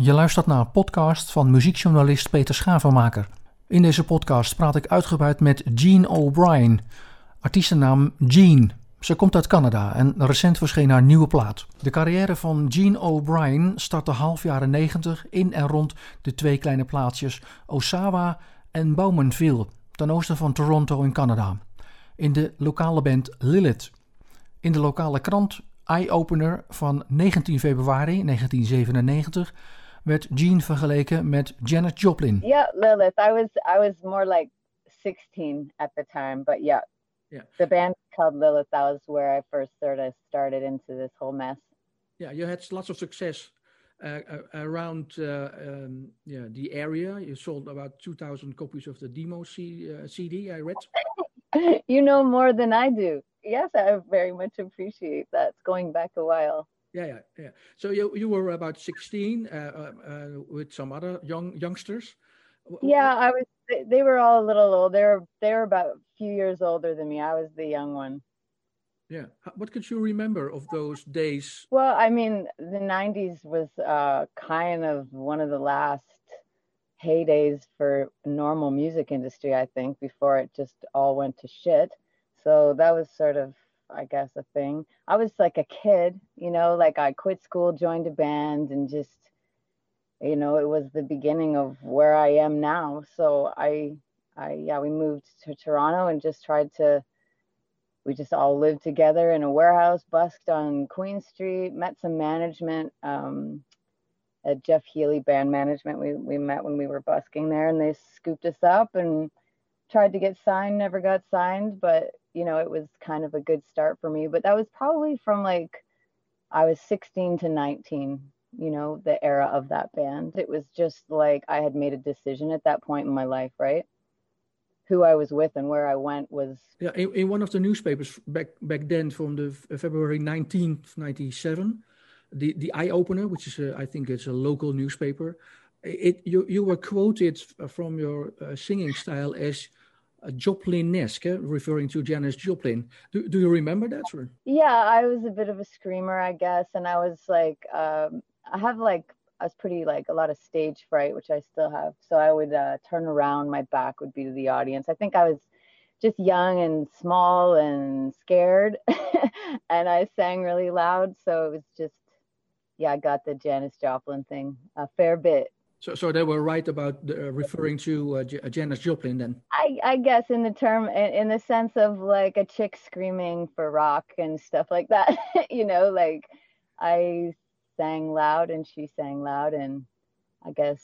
Je luistert naar een podcast van muziekjournalist Peter Schavenmaker. In deze podcast praat ik uitgebreid met Jean O'Brien, artiestennaam Jean. Ze komt uit Canada en recent verscheen haar nieuwe plaat. De carrière van Jean O'Brien startte half jaren 90 in en rond de twee kleine plaatsjes Oshawa en Bowmanville, ten oosten van Toronto in Canada. In de lokale band Lilith. In de lokale krant Eye Opener van 19 februari 1997 werd Jean vergeleken met Janis Joplin. Yeah, Lilith. I was I was more like 16 at the time, but yeah. Yeah. The band called Lilith. That was where I first sort of started into this whole mess. Yeah, you had lots of success uh, uh, around uh, um, yeah the area. You sold about 2,000 copies of the demo C, uh, CD. I read. you know more than I do. Yes, I very much appreciate that. It's going back a while. Yeah, yeah, yeah. So you you were about 16 uh, uh, uh, with some other young youngsters. Yeah, I was. They were all a little old. They were they were about a few years older than me. I was the young one. Yeah. What could you remember of those days? Well, I mean, the '90s was uh, kind of one of the last heydays for normal music industry. I think before it just all went to shit. So that was sort of I guess, a thing. I was like a kid, you know, like I quit school, joined a band, and just, you know, it was the beginning of where I am now. So I, I, yeah, we moved to Toronto and just tried to, we just all lived together in a warehouse, busked on Queen Street, met some management, um, at Jeff Healey Band Management. We, we met when we were busking there and they scooped us up and tried to get signed, never got signed, but you know, it was kind of a good start for me. But that was probably from like I was 16 to 19, you know, the era of that band. It was just like I had made a decision at that point in my life, right? Who I was with and where I went was. Yeah, in, in one of the newspapers back back then, from the February 19th, 97, the the Eye Opener, which is a, I think it's a local newspaper. It you you were quoted from your uh, singing style as Joplin-esque, referring to Janis Joplin. Do, do you remember that? Or? Yeah, I was a bit of a screamer, I guess, and I was like, um, I have like, I was pretty like a lot of stage fright, which I still have. So I would uh, turn around, my back would be to the audience. I think I was just young and small and scared, and I sang really loud. So it was just, yeah, I got the Janis Joplin thing a fair bit. So, so they were right about the, uh, referring to uh, J- uh, Janis Joplin then. I, I guess in the term, in, in, the sense of like a chick screaming for rock and stuff like that. you know, like I sang loud and she sang loud, and I guess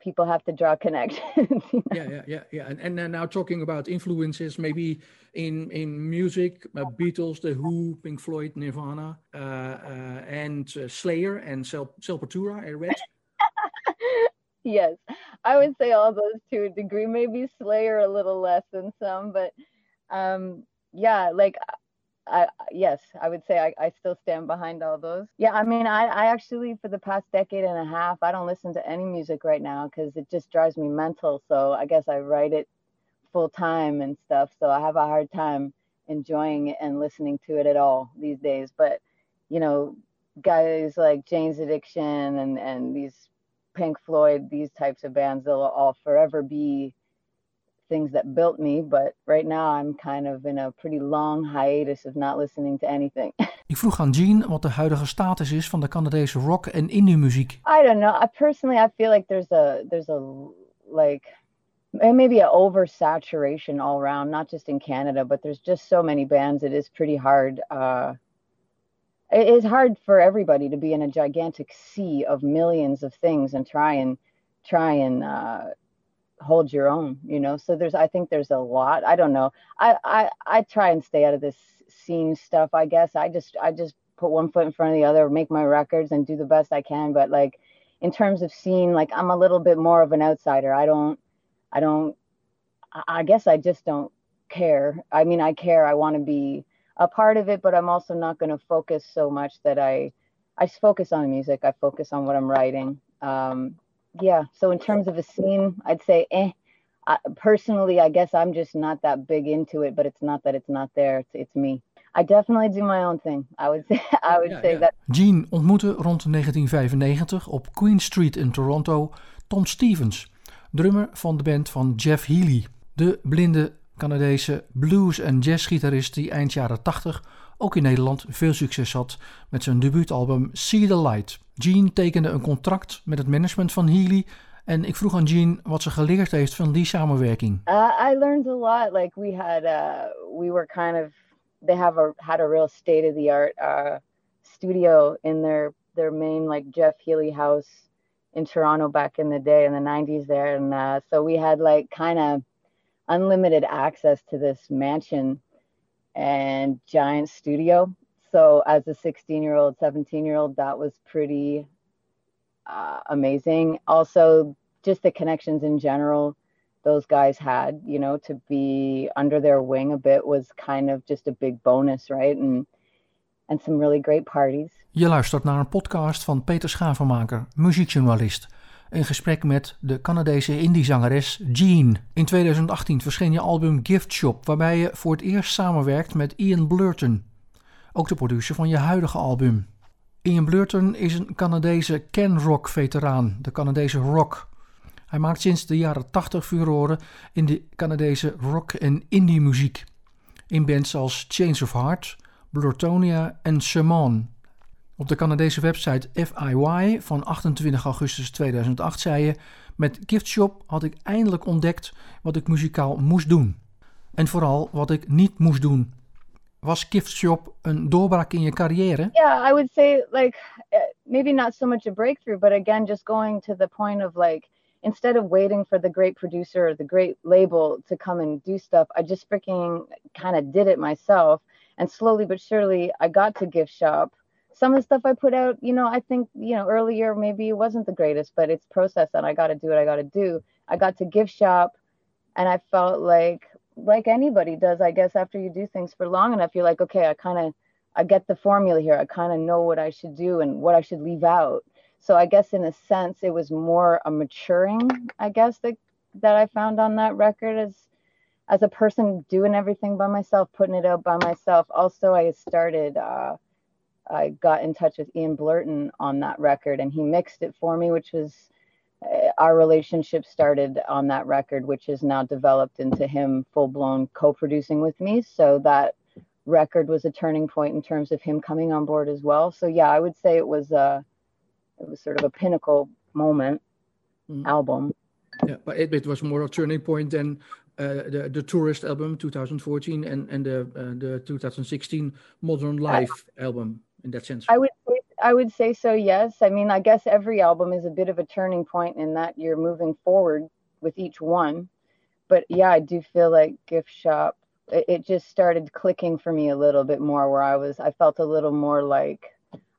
people have to draw connections. You know? Yeah, yeah, yeah, yeah. And, and then now talking about influences, maybe in in music, uh, Beatles, The Who, Pink Floyd, Nirvana, uh, uh, and Slayer and Sel- Sepultura. I read yes, I would say all those to a degree. Maybe Slayer a little less than some, but um, yeah, like I yes, I would say I, I still stand behind all those. Yeah, I mean, I, I actually for the past decade and a half, I don't listen to any music right now because it just drives me mental. So I guess I write it full time and stuff. So I have a hard time enjoying it and listening to it at all these days. But you know, guys like Jane's Addiction and and these Pink Floyd, these types of bands, they'll all forever be things that built me. But right now, I'm kind of in a pretty long hiatus of not listening to anything. Ik vroeg aan Jean wat de huidige status is van de Canadese rock en indie muziek. I don't know. I personally, I feel like there's a there's a like maybe an oversaturation all around, not just in Canada, but there's just so many bands. It is pretty hard. Uh, it is hard for everybody to be in a gigantic sea of millions of things and try and try and uh, hold your own you know? So there's i think there's a lot i don't know. I, I i try and stay out of this scene stuff i guess. I just i just put one foot in front of the other make my records and do the best i can. But like in terms of scene like i'm a little bit more of an outsider. I don't i don't i guess i just don't care. I mean i care. I want to be a part of it, but I'm also not going to focus so much that I I focus on music. I focus on what I'm writing. Um, yeah. So in terms of a scene, I'd say, eh. I, personally, I guess I'm just not that big into it, but it's not that it's not there. It's it's me. I definitely do my own thing. I would say, I would Ja, say ja. that. Jean ontmoette rond 1995 op Queen Street in Toronto Tom Stevens, drummer van de band van Jeff Healey, de blinde Canadese blues- en jazzgitarist die eind jaren 80 ook in Nederland veel succes had met zijn debuutalbum See the Light. Gene tekende een contract met het management van Healey en ik vroeg aan Gene wat ze geleerd heeft van die samenwerking. Uh, I learned a lot. Like we had, uh, we were kind of. They have a had a real state of the art uh, studio in their their main like Jeff Healey house in Toronto back in the day in the '90s there, and uh, so we had like kind of unlimited access to this mansion and giant studio. So as a 16 year old, 17 year old, that was pretty uh, amazing. Also, just the connections in general those guys had, you know, to be under their wing a bit was kind of just a big bonus, right? And and some really great parties. Je luistert naar een podcast van Peter Schavenmaker, muziekjournalist. In gesprek met de Canadese indiezangeres Jean. In 2018 verscheen je album Gift Shop, waarbij je voor het eerst samenwerkt met Ian Blurton. Ook de producer van je huidige album. Ian Blurton is een Canadese Ken Rock veteraan, de Canadese rock. Hij maakt sinds de jaren 80 furoren in de Canadese rock- en indie muziek. In bands als Chains of Heart, Blurtonia en Shaman. Op de Canadese website FIY van 28 augustus 2008 zei je: Met Gift Shop had ik eindelijk ontdekt wat ik muzikaal moest doen. En vooral wat ik niet moest doen. Was Gift Shop een doorbraak in je carrière? Yeah, I would say like uh, maybe not so much a breakthrough, but again, just going to the point of like instead of waiting for the great producer or the great label to come and do stuff, I just freaking kind of did it myself. And slowly but surely, I got to gift shop. Some of the stuff I put out, you know, I think, you know, earlier maybe it wasn't the greatest, but it's process and I got to do what I got to do. I got to gift shop and I felt like, like anybody does, I guess, after you do things for long enough, you're like, okay, I kind of, I get the formula here. I kind of know what I should do and what I should leave out. So I guess in a sense, it was more a maturing, I guess, that, that I found on that record as, as a person doing everything by myself, putting it out by myself. Also, I started, uh, I got in touch with Ian Blurton on that record and he mixed it for me, which was uh, our relationship started on that record, which is now developed into him full blown co producing with me. So that record was a turning point in terms of him coming on board as well. So yeah, I would say it was a, it was sort of a pinnacle moment Mhm. album. Yeah, but it, it was more a turning point than uh, the the Tourist album 2014 and and the uh, the 2016 Modern Life album in that sense. I would say, I would say so. Yes. I mean, I guess every album is a bit of a turning point in that you're moving forward with each one. But yeah, I do feel like Gift Shop. It, it just started clicking for me a little bit more, where I was. I felt a little more like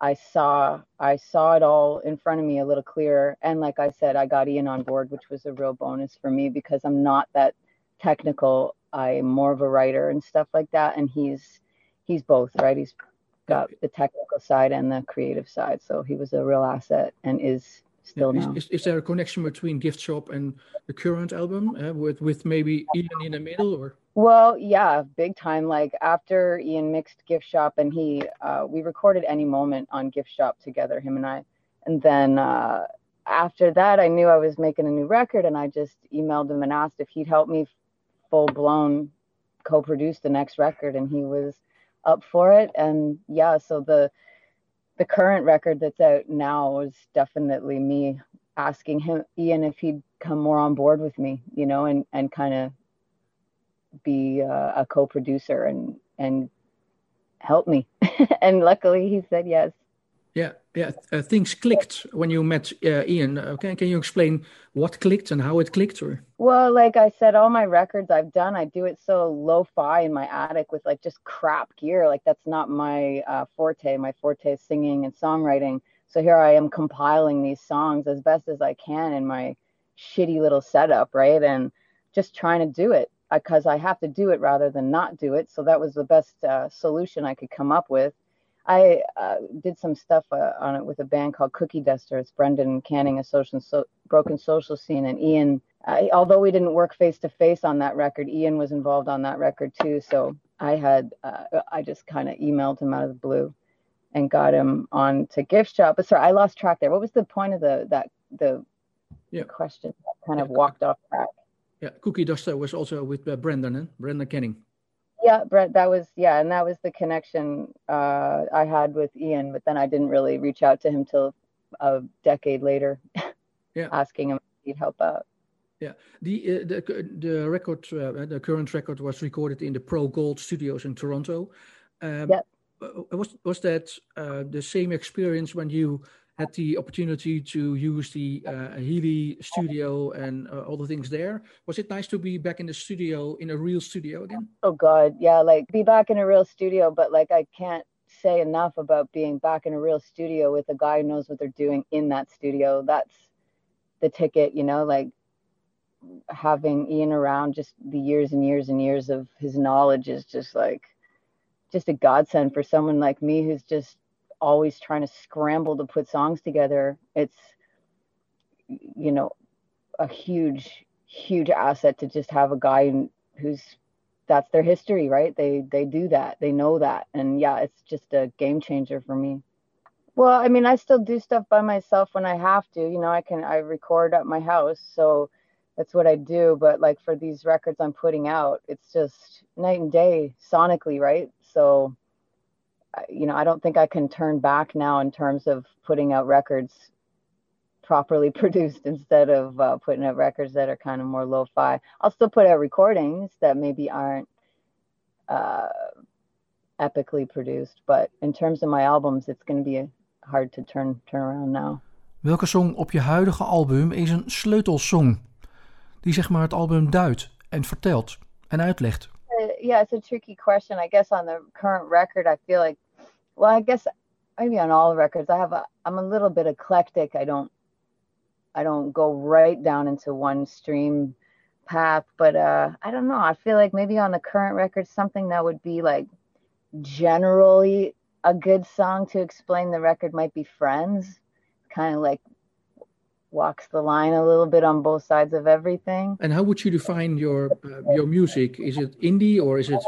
I saw. I saw it all in front of me a little clearer. And like I said, I got Ian on board, which was a real bonus for me because I'm not that technical. I'm more of a writer and stuff like that, and he's he's both right. He's got the technical side and the creative side. So he was a real asset and is still is, now. is, is there a connection between Gift Shop and the current album uh, with with maybe Ian in the middle or? Well, yeah, big time. Like after Ian mixed Gift Shop and he, uh, we recorded Any Moment on Gift Shop together, him and I. And then uh, after that, I knew I was making a new record and I just emailed him and asked if he'd help me full blown co produce the next record. And he was up for it. And yeah, so the, the current record that's out now is definitely me asking him, Ian, if he'd come more on board with me, you know, and, and kind of be uh, a co-producer and and help me and luckily he said yes Yeah, yeah. Uh, things clicked when you met uh, Ian. Uh, can can you explain what clicked and how it clicked? Or well like i said all my records i've done i do it so lo-fi in my attic with like just crap gear like that's not my uh, forte my forte is singing and songwriting so here i am compiling these songs as best as i can in my shitty little setup right and just trying to do it because I have to do it rather than not do it. So that was the best uh, solution I could come up with. I uh, did some stuff uh, on it with a band called Cookie Duster. It's Brendan Canning, a social so, broken social scene, and Ian. although we didn't work face to face on that record, Ian was involved on that record too. So I had uh, I just kind of emailed him out of the blue and got him on to gift shop. But sorry, I lost track there. What was the point of the that the yeah. question? Kind of walked off track. Yeah, Cookie Duster was also with uh, Brendan, eh? Brendan Canning. Yeah, Brett. That was yeah, and that was the connection uh, I had with Ian. But then I didn't really reach out to him till a decade later, yeah, asking him if he'd help out. Yeah, the uh, the the record, uh, the current record was recorded in the Pro Gold Studios in Toronto. Um, yeah. Uh, was was that uh, the same experience when you had the opportunity to use the uh, Healey studio and uh, all the things there. Was it nice to be back in the studio, in a real studio again? Oh God, yeah, like be back in a real studio, but like I can't say enough about being back in a real studio with a guy who knows what they're doing in that studio. That's the ticket, you know, like having Ian around just the years and years and years of his knowledge is just like just a godsend for someone like me who's just always trying to scramble to put songs together it's you know a huge huge asset to just have a guy who's that's their history right? They they do that. They know that. And yeah it's just a game changer for me. Well i mean i still do stuff by myself when i have to you know i can i record at my house so that's what i do. But like for these records i'm putting out it's just night and day sonically right? So you know, I don't think I can turn back now in terms of putting out records properly produced instead of uh, putting out records that are kind of more lo-fi. I'll still put out recordings that maybe aren't uh, epically produced, but in terms of my albums, it's going to be hard to turn turn around now. Welke song op je huidige album is een sleutelsong die zeg maar het album duidt en vertelt en uitlegt? Uh, yeah, it's a tricky question. I guess on the current record, I feel like well, I guess maybe on all records, I have a, I'm a little bit eclectic. I don't, I don't go right down into one stream path, but uh, I don't know. I feel like maybe on the current record, something that would be like generally a good song to explain the record might be Friends, kind of like walks the line a little bit on both sides of everything. And how would you define your uh, your music? Is it indie or is it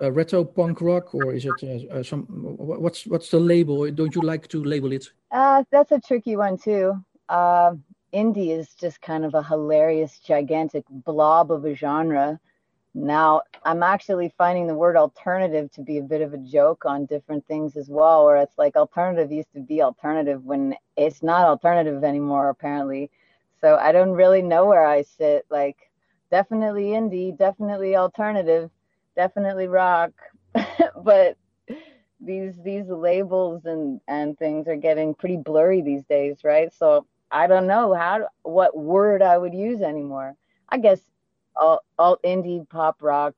uh, retro punk rock or is it uh, uh, some what's what's the label? Don't you like to label it? Uh, that's a tricky one too. Uh, indie is just kind of a hilarious gigantic blob of a genre. Now i'm actually finding the word alternative to be a bit of a joke on different things as well where it's like alternative used to be alternative when it's not alternative anymore apparently. So i don't really know where i sit. Like definitely indie definitely alternative definitely rock, but these these labels and and things are getting pretty blurry these days, right? So I don't know how what word I would use anymore. I guess all indie pop rock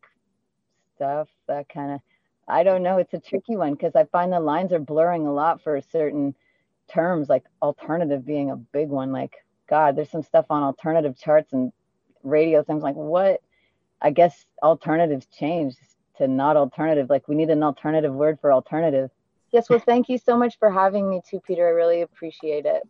stuff, that kind of. I don't know. It's a tricky one because I find the lines are blurring a lot for certain terms, like alternative being a big one. Like God, there's some stuff on alternative charts and radio things. Like what? I guess alternatives changed to not alternative. Like we need an alternative word for alternative. Yes, well, thank you so much for having me too, Peter. I really appreciate it.